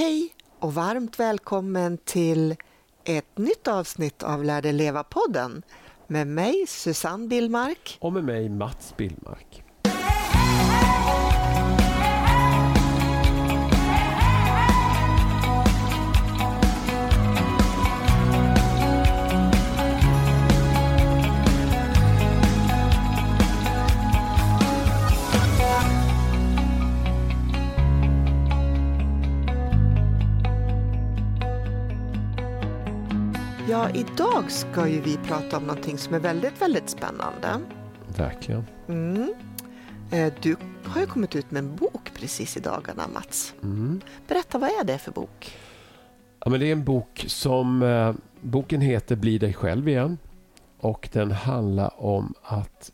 Hej och varmt välkommen till ett nytt avsnitt av Lär dig leva-podden med mig Susanne Billmark. Och med mig Mats Billmark. Ja, idag ska ju vi prata om någonting som är väldigt, väldigt spännande. Verkligen. Mm. Eh, Du har ju kommit ut med en bok precis i dagarna, Mats. Mm. Berätta, vad är det för bok? Ja, men det är en bok som... Eh, boken heter Bli dig själv igen. Och den handlar om att,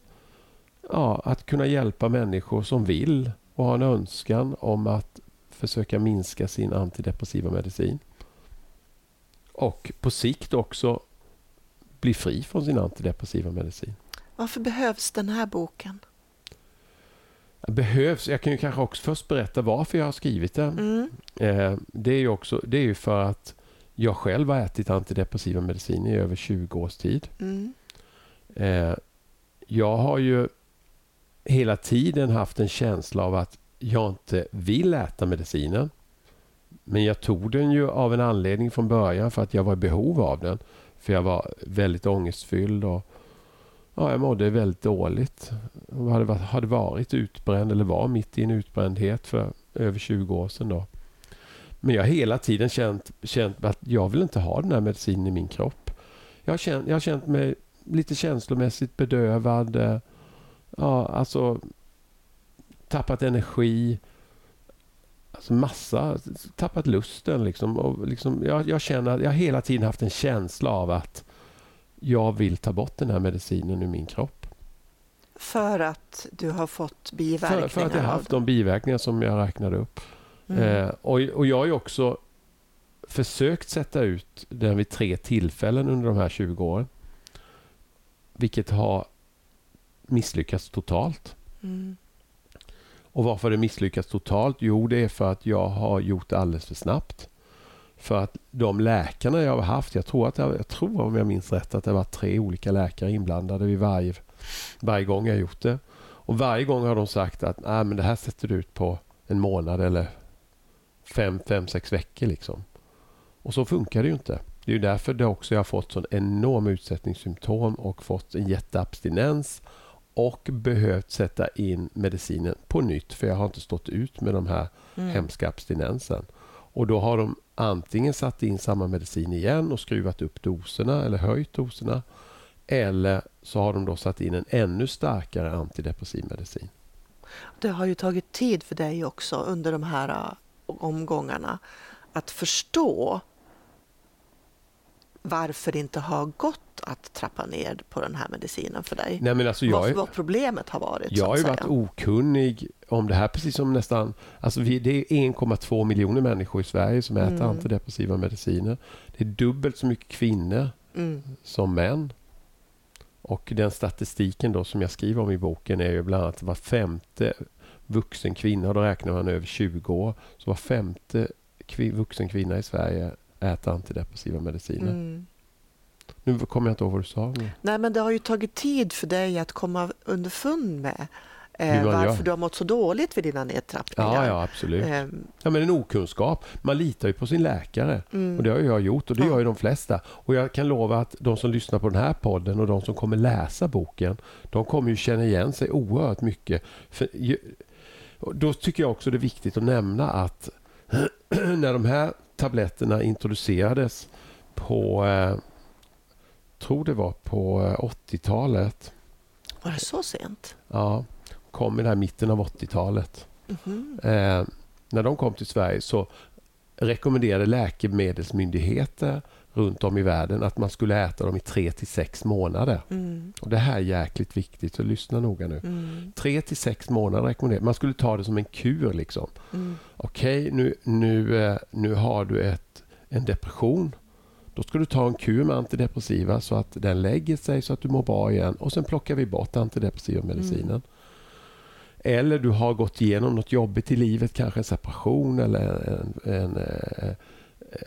ja, att kunna hjälpa människor som vill och har en önskan om att försöka minska sin antidepressiva medicin. Och på sikt också bli fri från sin antidepressiva medicin. Varför behövs den här boken? Behövs. Jag kan ju kanske också först berätta varför jag har skrivit den. Mm. Eh, det är ju också, det är ju för att jag själv har ätit antidepressiva mediciner i över 20 års tid. Mm. Eh, jag har ju hela tiden haft en känsla av att jag inte vill äta medicinen. Men jag tog den ju av en anledning från början för att jag var i behov av den. För jag var väldigt ångestfylld och ja, jag mådde väldigt dåligt. Jag hade varit, hade varit utbränd eller var mitt i en utbrändhet för över 20 år sedan. Då. Men jag har hela tiden känt, känt att jag vill inte ha den här medicinen i min kropp. Jag har känt, jag har känt mig lite känslomässigt bedövad. Eh, ja, alltså tappat energi. Alltså massa, tappat lusten liksom. Och liksom jag, jag känner jag har hela tiden haft en känsla av att jag vill ta bort den här medicinen ur min kropp. För att du har fått biverkningar För, för att jag har haft de biverkningar som jag räknade upp. Mm. Eh, och, och jag har ju också försökt sätta ut den vid tre tillfällen under de här 20 åren. Vilket har misslyckats totalt. Mm. Och varför det misslyckats totalt? Jo, det är för att jag har gjort det alldeles för snabbt. För att de läkarna jag har haft, jag tror, att jag, jag tror om jag minns rätt att det var tre olika läkare inblandade vid varje, varje gång jag gjort det. Och varje gång har de sagt att Nej, men det här sätter du ut på en månad eller fem, fem, sex veckor. Liksom. Och så funkar det ju inte. Det är ju därför det också jag har fått sån enorm utsättningssymptom och fått en jätteabstinens och behövt sätta in medicinen på nytt för jag har inte stått ut med de här Mm. hemska abstinensen. Och då har de antingen satt in samma medicin igen och skruvat upp doserna eller höjt doserna. Eller så har de då satt in en ännu starkare antidepressiv medicin. Det har ju tagit tid för dig också under de här ä, omgångarna att förstå varför det inte har gått att trappa ner på den här medicinen för dig. Nej, men alltså jag, vad, problemet har varit. jag har ju varit okunnig om det här precis som nästan... Alltså vi, det är 1,2 miljoner människor i Sverige som äter Mm. antidepressiva mediciner. Det är dubbelt så mycket kvinnor Mm. som män. Och den statistiken då som jag skriver om i boken är ju bland annat var femte vuxen kvinna, då räknar man över 20 år, så var femte kvi, vuxen kvinna i Sverige äter antidepressiva mediciner. Mm. Nu kommer jag inte ihåg vad du sa. Men... Nej, men det har ju tagit tid för dig att komma underfund med eh, varför gör. du har mått så dåligt vid dina nedtrappningar. Ja, ja, absolut. Ehm, Ja, men en okunskap. Man litar ju på sin läkare. mm. Och det har jag gjort och det Ja. gör ju de flesta. Och jag kan lova att de som lyssnar på den här podden och de som kommer läsa boken, de kommer ju känna igen sig oerhört mycket. För, ju- då tycker jag också det är viktigt att nämna att när de här tabletterna introducerades på, eh, tror det var på eh, 80-talet, Var det så sent? ja, kom i den här mitten av 80-talet. Mhm. Eh, när de kom till Sverige så rekommenderade läkemedelsmyndigheter runt om i världen att man skulle äta dem i tre till sex månader. Mm. Och Det här är jäkligt viktigt, så lyssna noga nu. Mm. Tre till sex månader rekommenderar Man skulle ta det som en kur. liksom. Mm. Okej, nu, nu, eh, nu har du ett, en depression. Då ska du ta en kur med antidepressiva så att den lägger sig så att du mår bra igen och sen plockar vi bort antidepressiva medicinen. eller du har gått igenom något jobbigt i livet, kanske en separation eller en, en, eh,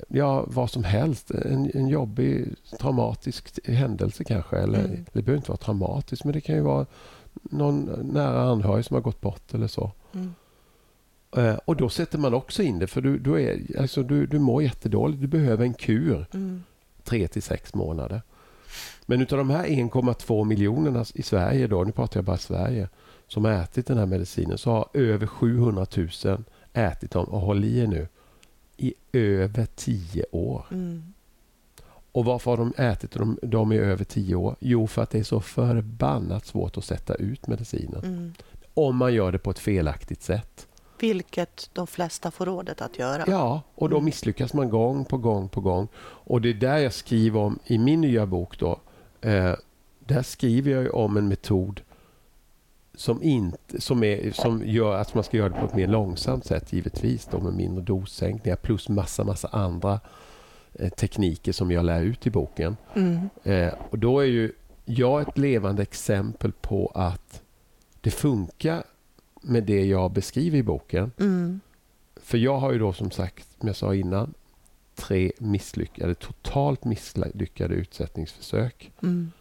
ja, vad som helst. En, en jobbig, traumatisk händelse kanske. Eller, Mm. Det behöver inte vara traumatiskt, men det kan ju vara någon nära anhörig som har gått bort eller så. Mm. Eh, Och då sätter man också in det, för du, du, är, alltså du, du mår jättedåligt. Du behöver en kur Mm. tre till sex månader. Men utav de här 1,2 miljonerna i Sverige, då, nu pratar jag bara Sverige, som har ätit den här medicinen, så har över 700 000 ätit dem, och håll i er nu, i över 10 år. Mm. Och varför har de ätit dem, dem i över 10 år? Jo, för att det är så förbannat svårt att sätta ut medicinen. Mm. Om man gör det på ett felaktigt sätt. Vilket de flesta får rådet att göra. Ja, och då Mm. misslyckas man gång på gång på gång. Och det är där jag skriver om i min nya bok då. Eh, där skriver jag om en metod som, inte, som, är, som gör att man ska göra det på ett mer långsamt sätt givetvis då med mindre dossänkningar plus massa, massa andra eh, tekniker som jag lär ut i boken. Mm. Eh, och då är ju jag ett levande exempel på att det funkar med det jag beskriver i boken. Mm. För jag har ju då som sagt, som jag sa innan, tre misslyckade, totalt misslyckade utsättningsförsök. Mm.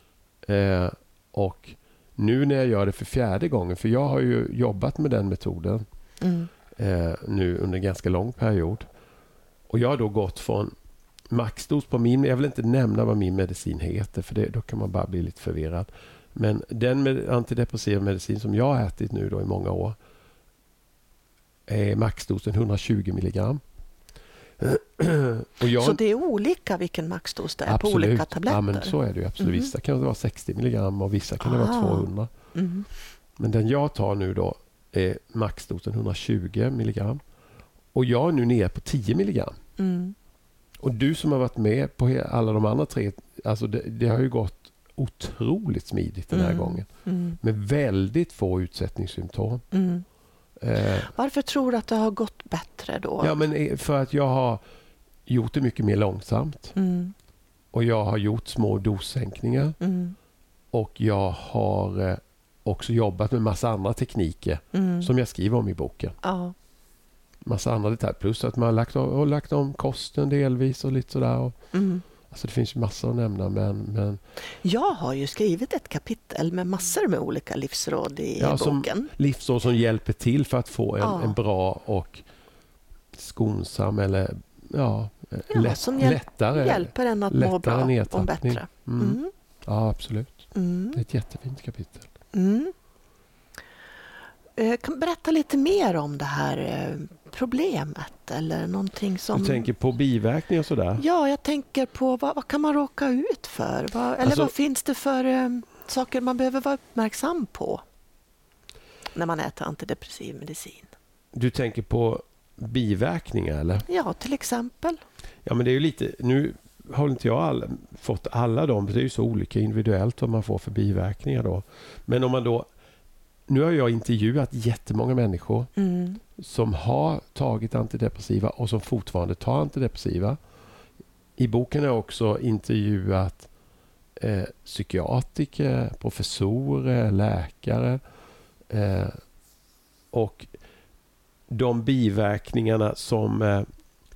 Eh, och nu när jag gör det för fjärde gången, för jag har ju jobbat med den metoden Mm. eh, nu under en ganska lång period. Och jag har då gått från maxdos på min, jag vill inte nämna vad min medicin heter för det, då kan man bara bli lite förvirrad. Men den med, antidepressiva medicin som jag har ätit nu då i många år är maxdosen 120 milligram. Jag, Så det är olika vilken maxdos det är på olika tabletter? Ja, men så är det ju absolut. Mhm. Vissa kan det vara 60 milligram och vissa kan det vara Ah. 200. Mm. Men den jag tar nu då är maxdosen 120 milligram. Och jag är nu nere på 10 milligram. Mm. Och du som har varit med på alla de andra tre, alltså det, det har ju gått otroligt smidigt den här Mm. gången. Mm. Med väldigt få utsättningssymptom. Eh, Varför tror du att det har gått bättre då? ja, men eh, för att jag har gjort det mycket mer långsamt. Mm. Och jag har gjort små dossänkningar. Mm. Och jag har eh, också jobbat med massa andra tekniker Mm. som jag skriver om i boken. Ja. Massa andra detaljer. Plus att man har lagt om, har lagt om kosten delvis och lite sådär. Och, Mm. Alltså det finns massor att nämna men, men Jag har ju skrivit ett kapitel med massor med olika livsråd i Ja, som- boken. livsår som hjälper till för att få en, Ja. en bra och skonsam eller ja, Ja, lätt, som hjäl- lättare. Hjälper en att må bra och bättre. Mm. Mm. Ja, absolut. Det är Mm. ett jättefint kapitel. Mm. Eh, Kan berätta lite mer om det här eh, problemet eller någonting som... Du tänker på biverkningar och sådär? Ja, jag tänker på vad, vad kan man råka ut för? Vad, eller Alltså- vad finns det för eh, saker man behöver vara uppmärksam på när man äter antidepressiv medicin? Du tänker på biverkningar eller? Ja, till exempel. Ja, men det är ju lite... Nu har inte jag all, fått alla dem. Det är ju så olika individuellt vad man får för biverkningar då. Men om man då... Nu har jag intervjuat jättemånga människor Mm. som har tagit antidepressiva och som fortfarande tar antidepressiva. I boken har jag också intervjuat eh, psykiatriker, professorer, läkare. Eh, och de biverkningarna som, eh,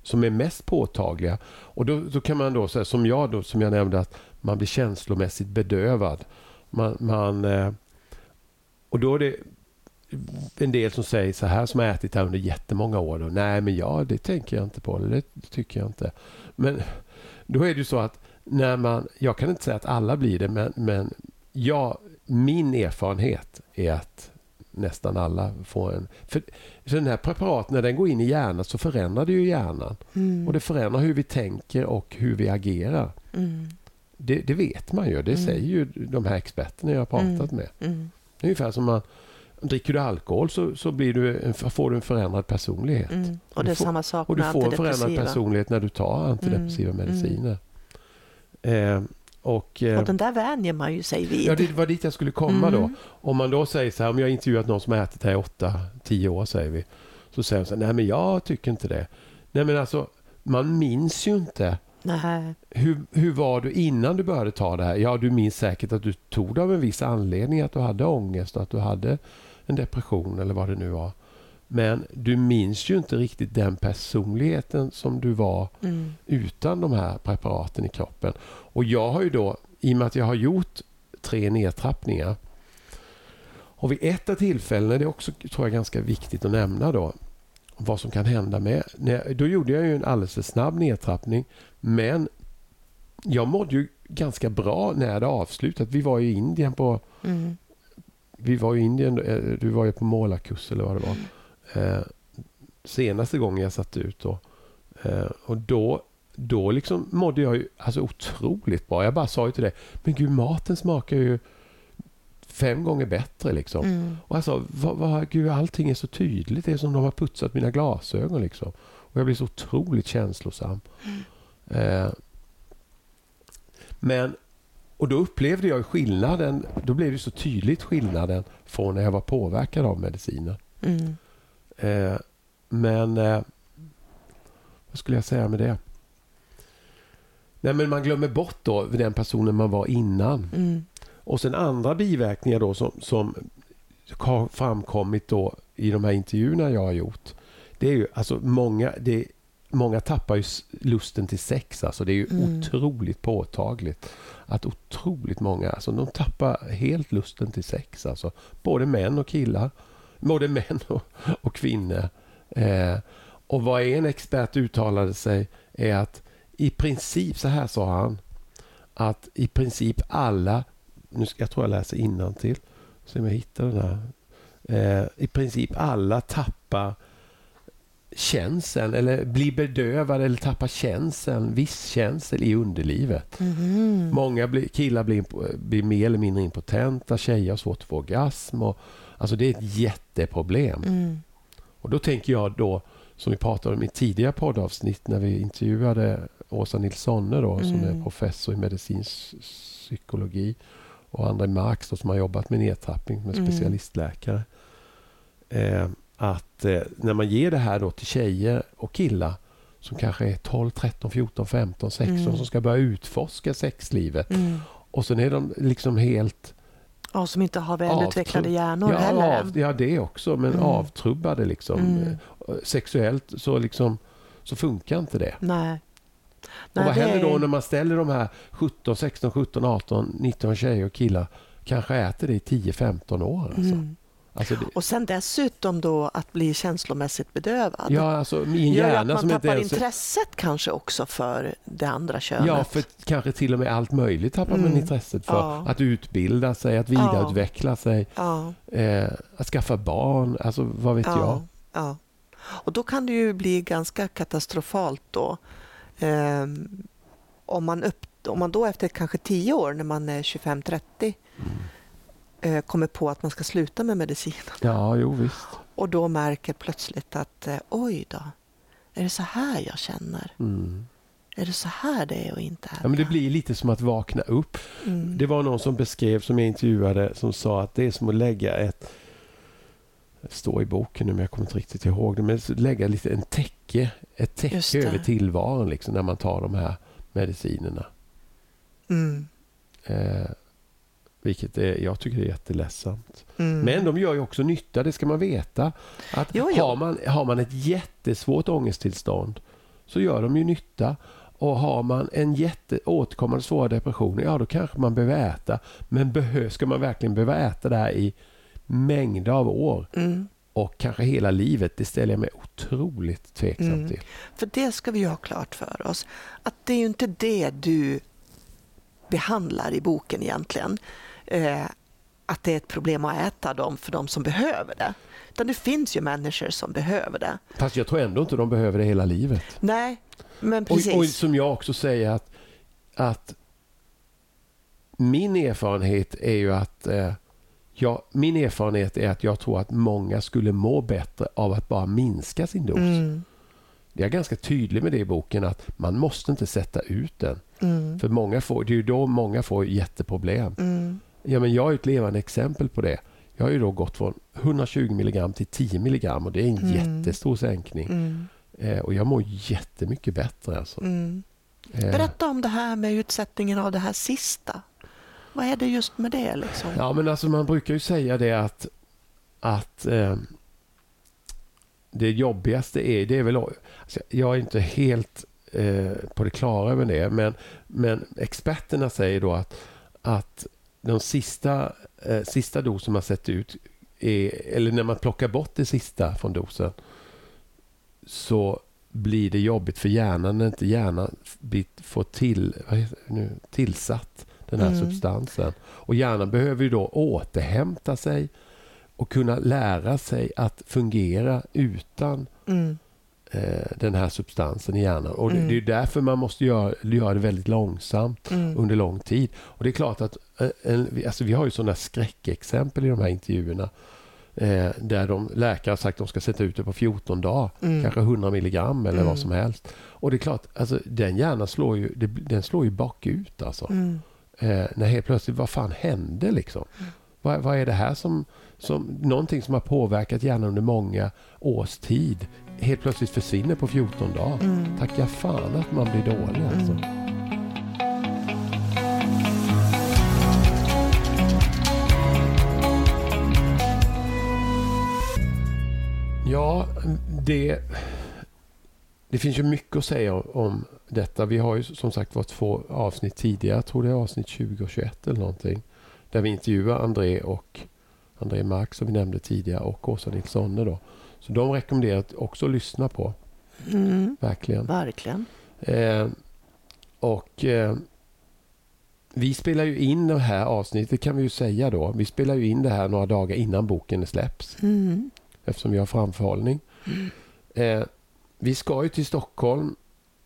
som är mest påtagliga. Och då, då kan man då säga, som jag då, som jag nämnde, att man blir känslomässigt bedövad. Man, man, eh, och då är det en del som säger så här som har ätit här under jättemånga år. Då, Nej, men ja, det tänker jag inte på. Det tycker jag inte. Men då är det ju så att när man... Jag kan inte säga att alla blir det, men, men jag, min erfarenhet är att nästan alla får en... För, för den här preparaten, när den går in i hjärnan så förändrar det ju hjärnan. Mm. Och det förändrar hur vi tänker och hur vi agerar. Mm. Det, det vet man ju. Det Mm. säger ju de här experterna jag har pratat med. Ungefär som man dricker du alkohol så, så blir du en, får du en förändrad personlighet. Mm. Och det är får- samma sak Och du med får en förändrad personlighet när du tar antidepressiva Mm, mediciner. Eh, och, eh, Och den där vänjer man ju sig vid. ja, det var dit jag skulle komma då. Mm. Om man då säger så här, om jag intervjuat någon som har ätit det här i åtta, tio år säger vi. Så säger de så här, nej men jag tycker inte det. Nej men alltså, man minns ju inte. Nej. Hur, hur var du innan du började ta det här? Ja, du minns säkert att du tog det av en viss anledning, att du hade ångest och att du hade en depression eller vad det nu var. Men du minns ju inte riktigt den personligheten som du var Mm. utan de här preparaten i kroppen. Och jag har ju då, i och med att jag har gjort tre nedtrappningar och vid ett av tillfällena, det är också tror jag ganska viktigt att nämna då, vad som kan hända med. Då gjorde jag ju en alldeles för snabb nedtrappning, men jag mådde ju ganska bra när det avslutat. Vi var i Indien på Mm. vi var i Indien, eh, du var ju på målarkurs eller vad det var. Eh, senaste gången jag satt ut då. Eh, och då, då liksom mådde jag ju alltså otroligt bra. Jag bara sa ju till dig, men gud maten smakar ju fem gånger bättre liksom. Mm. Och sa, vad, vad, gud allting är så tydligt. Det är som de har putsat mina glasögon liksom. Och jag blir så otroligt känslosam. Eh, men, och då upplevde jag skillnaden. Då blev det så tydligt skillnaden från när jag var påverkad av medicinen. Mm. Eh, men eh, vad skulle jag säga med det? Nej, men man glömmer bort då den personen man var innan. Mm. Och sen andra biverkningar då som, som har framkommit då i de här intervjuerna jag har gjort. Det är ju alltså många, det, många tappar ju lusten till sex. Alltså det är ju Mm. otroligt påtagligt. Att otroligt många, alltså de tappar helt lusten till sex. Alltså både män och killar. Både män och, och kvinnor. Eh, och vad en expert uttalade sig är att i princip, så här sa han, att i princip alla, nu ska jag tror jag läser innantill, se om jag hittar den här. Eh, I princip alla tappar känseln eller blir bedövade eller tappar känseln, viss känsel i underlivet. Mhm. Många blir, killar blir, blir mer eller mindre impotenta, tjejer har svårt att få orgasm. Och, alltså det är ett jätteproblem. Mm. Och då tänker jag då, som vi pratade om i tidigare poddavsnitt när vi intervjuade Åsa Nilssonne då, som Mm. är professor i medicinsk psykologi och andra Marx då, som har jobbat med nedtrappning med Mm. specialistläkare. Eh, att eh, när man ger det här då till tjejer och killar som kanske är 12, 13, 14, 15, 16 Mm. som ska börja utforska sexlivet Mm. och sen är de liksom helt Ja, som inte har välutvecklade hjärnor ja, heller. av, ja, det också, men Mm. avtrubbade liksom. Mm. Eh, Sexuellt så liksom så funkar inte det. Nej. och vad händer då är- när man ställer de här 17, 16, 17, 18, 19 tjejer och killar kanske äter det i 10-15 år. Alltså. Mm. Alltså det, Och sen dessutom då att bli känslomässigt bedövad. ja, alltså i en gör att hjärna man som tappar ens... intresset kanske också för det andra könet. Ja, för kanske till och med allt möjligt tappar man Mm. intresset för. Ja. Att utbilda sig, att vidareutveckla sig, ja, eh, att skaffa barn, alltså vad vet jag. ja, ja. Och då kan det ju bli ganska katastrofalt då. Ehm, om, man upp, om man då efter kanske tio år, när man är 25-30, eh, kommer på att man ska sluta med medicinen Ja, jo visst. och då märker plötsligt att eh, oj då, är det så här jag känner? Mm. Är det så här det är att inte äta? Ja, men det blir lite som att vakna upp. Mm. Det var någon som beskrev, som jag intervjuade, som sa att det är som att lägga ett... Står i boken nu, men jag kommer inte riktigt ihåg det. Men lägga lite en täcke, ett täcke över tillvaron liksom, när man tar de här medicinerna. Mm. Eh, vilket är, jag tycker det är jätteledsamt. Mm. Men de gör ju också nytta, det ska man veta. Att Jo, jo. Har, man, har man ett jättesvårt ångesttillstånd så gör de ju nytta. Och har man en jätte återkommande svåra depressioner, ja då kanske man behöver äta. Men behö, ska man verkligen behöva äta det här i mängder av år Mm. och kanske hela livet? Det ställer jag mig otroligt tveksam Mm. till. För det ska vi ju ha klart för oss. Att det är ju inte det du behandlar i boken egentligen. Eh, att det är ett problem att äta dem för de som behöver det. Utan det finns ju människor som behöver det. Fast jag tror ändå inte de behöver det hela livet. Nej, men precis. Och, och som jag också säger att, att min erfarenhet är ju att eh, jag, min erfarenhet är att jag tror att många skulle må bättre av att bara minska sin dos. Mm, Jag är ganska tydlig med det i boken att man måste inte sätta ut den. mm, För många får, det är ju då många får jätteproblem. mm, Ja, men jag är ett levande exempel på det. Jag har ju då gått från 120 milligram till 10 milligram och det är en Mm. jättestor sänkning. mm, Eh, och jag mår jättemycket bättre. Alltså. mm. Eh, Berätta om det här med utsättningen av det här sista. Vad är det just med det? Liksom? Ja, men alltså man brukar ju säga det att, att eh, det jobbigaste är, det är väl, alltså, jag är inte helt eh, på det klara med det, men, men experterna säger då att, att de sista, eh, sista dosen man sätter ut, är, eller när man plockar bort det sista från dosen, så blir det jobbigt för hjärnan när inte hjärnan får till, nu, tillsatt den här mm. substansen. Och hjärnan behöver ju då återhämta sig och kunna lära sig att fungera utan mm. eh, den här substansen i hjärnan. Och mm. det, är därför man måste göra, göra det väldigt långsamt mm. under lång tid. Och det är klart att en, alltså vi har ju sådana skräckexempel i de här intervjuerna. Eh, där de, läkare har sagt att de ska sätta ut det på 14 dagar, mm. kanske 100 milligram eller vad mm. som helst. Och det är klart, alltså, den hjärnan slår ju, det, den slår ju bakut. Alltså. Mm. Eh, när helt plötsligt, vad fan hände liksom? Mm. Vad, vad, är det här som, som, någonting som har påverkat hjärnan under många års tid, helt plötsligt försvinner på 14 dagar? Mm. Tacka fan att man blir dålig alltså. Ja, det, det finns ju mycket att säga om detta. Vi har ju som sagt varit två avsnitt tidigare. Jag tror det är avsnitt 20 och 21 eller någonting. Där vi intervjuar André och André Mark som vi nämnde tidigare och Åsa Nilssonne då. Så de rekommenderar att också lyssna på. Mm, verkligen. Verkligen. Eh, och eh, vi spelar ju in det här avsnittet kan vi ju säga då. Vi spelar ju in det här några dagar innan boken släpps. Mm. Eftersom vi har framförhållning. Mm. Eh, vi ska ju till Stockholm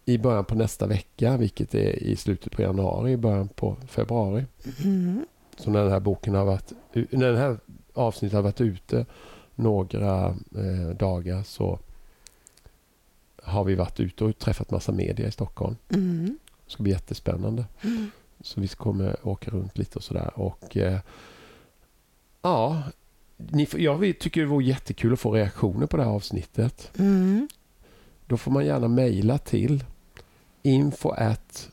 i början på nästa vecka, vilket är i slutet på januari, i början på februari. Mm. Så när den här boken har varit, när den här avsnittet har varit ute några eh, dagar så har vi varit ute och träffat massa media i Stockholm. Mm. Det ska bli jättespännande. Mm. Så vi kommer åka runt lite och sådär. Och eh, ja, ni, jag tycker det vore jättekul att få reaktioner på det här avsnittet. Mm. Då får man gärna mejla till info at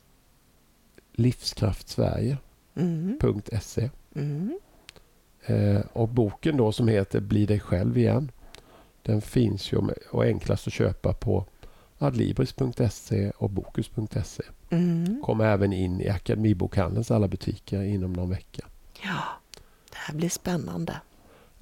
livskraftsverige.se mm. eh, Och boken då som heter Bli dig själv igen. Den finns ju och enklast att köpa på adlibris.se och bokus.se. Mm. Kommer även in i Akademibokhandelns alla butiker inom någon vecka. Ja, det här blir spännande.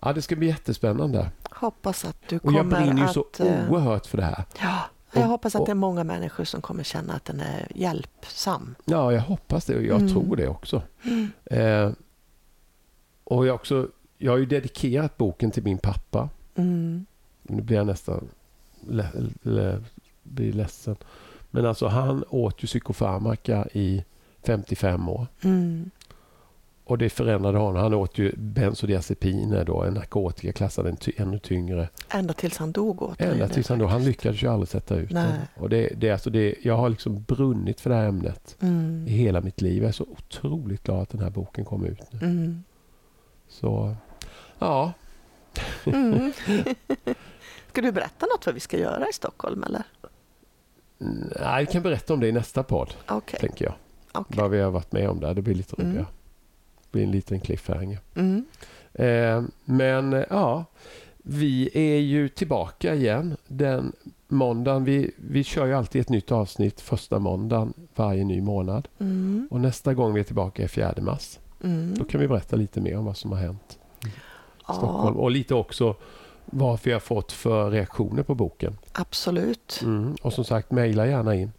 Ja, det ska bli jättespännande. Hoppas att du kommer att... Och jag brinner ju att, så eh, oerhört för det här. Ja, jag hoppas att det är många människor som kommer känna att den är hjälpsam. Ja, jag hoppas det och jag mm. tror det också. Mm. Eh, och jag, också, jag har ju dedikerat boken till min pappa. Mm. Nu blir jag nästan le, le, blir ledsen. Men alltså han åt ju psykofarmaka i 55 år. Mm. Och det förändrade honom. Han åt ju bensodiazepiner då, en narkotika klassad en ty ännu tyngre. Ända tills han dog åt Ända tills han dog. Han lyckades ju aldrig sätta ut Nej. den. Och det, det, alltså det, jag har liksom brunnit för det här ämnet mm. i hela mitt liv. Jag är så otroligt glad att den här boken kom ut nu. Mm. Så, ja. Mm. ska du berätta något vad vi ska göra i Stockholm eller? Nej, jag kan berätta om det i nästa podd. Okay. Tänker jag. Okay. Vad vi har varit med om där. Det blir lite roligare. Blir en liten cliffhanger. Mm. Eh, men eh, ja, vi är ju tillbaka igen den måndagen. Vi, vi kör ju alltid ett nytt avsnitt första måndagen varje ny månad. Mm. Och nästa gång vi är tillbaka är 4 mars. Mm. Då kan vi berätta lite mer om vad som har hänt i ja. Stockholm. Och lite också vad vi har fått för reaktioner på boken. Absolut. Mm. Och som sagt, mejla gärna in.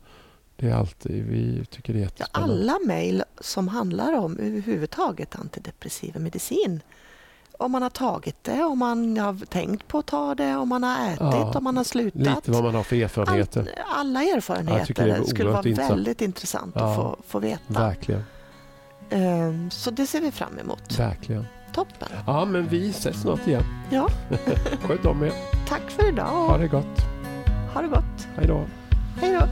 Det är alltid, vi tycker det är jättespännande. Ja, alla mejl som handlar om överhuvudtaget antidepressiva medicin. Om man har tagit det, om man har tänkt på att ta det, om man har ätit, ja, om man har slutat. Lite vad man har för erfarenheter. All, alla erfarenheter. Det skulle vara intressant. väldigt intressant ja, att få, få veta. Verkligen. Um, så det ser vi fram emot. Verkligen. Toppen. Ja, men vi ses snart igen. Ja. Sköt om er. Tack för idag. Ha det gott. Ha det gott. Hej då. Hej då.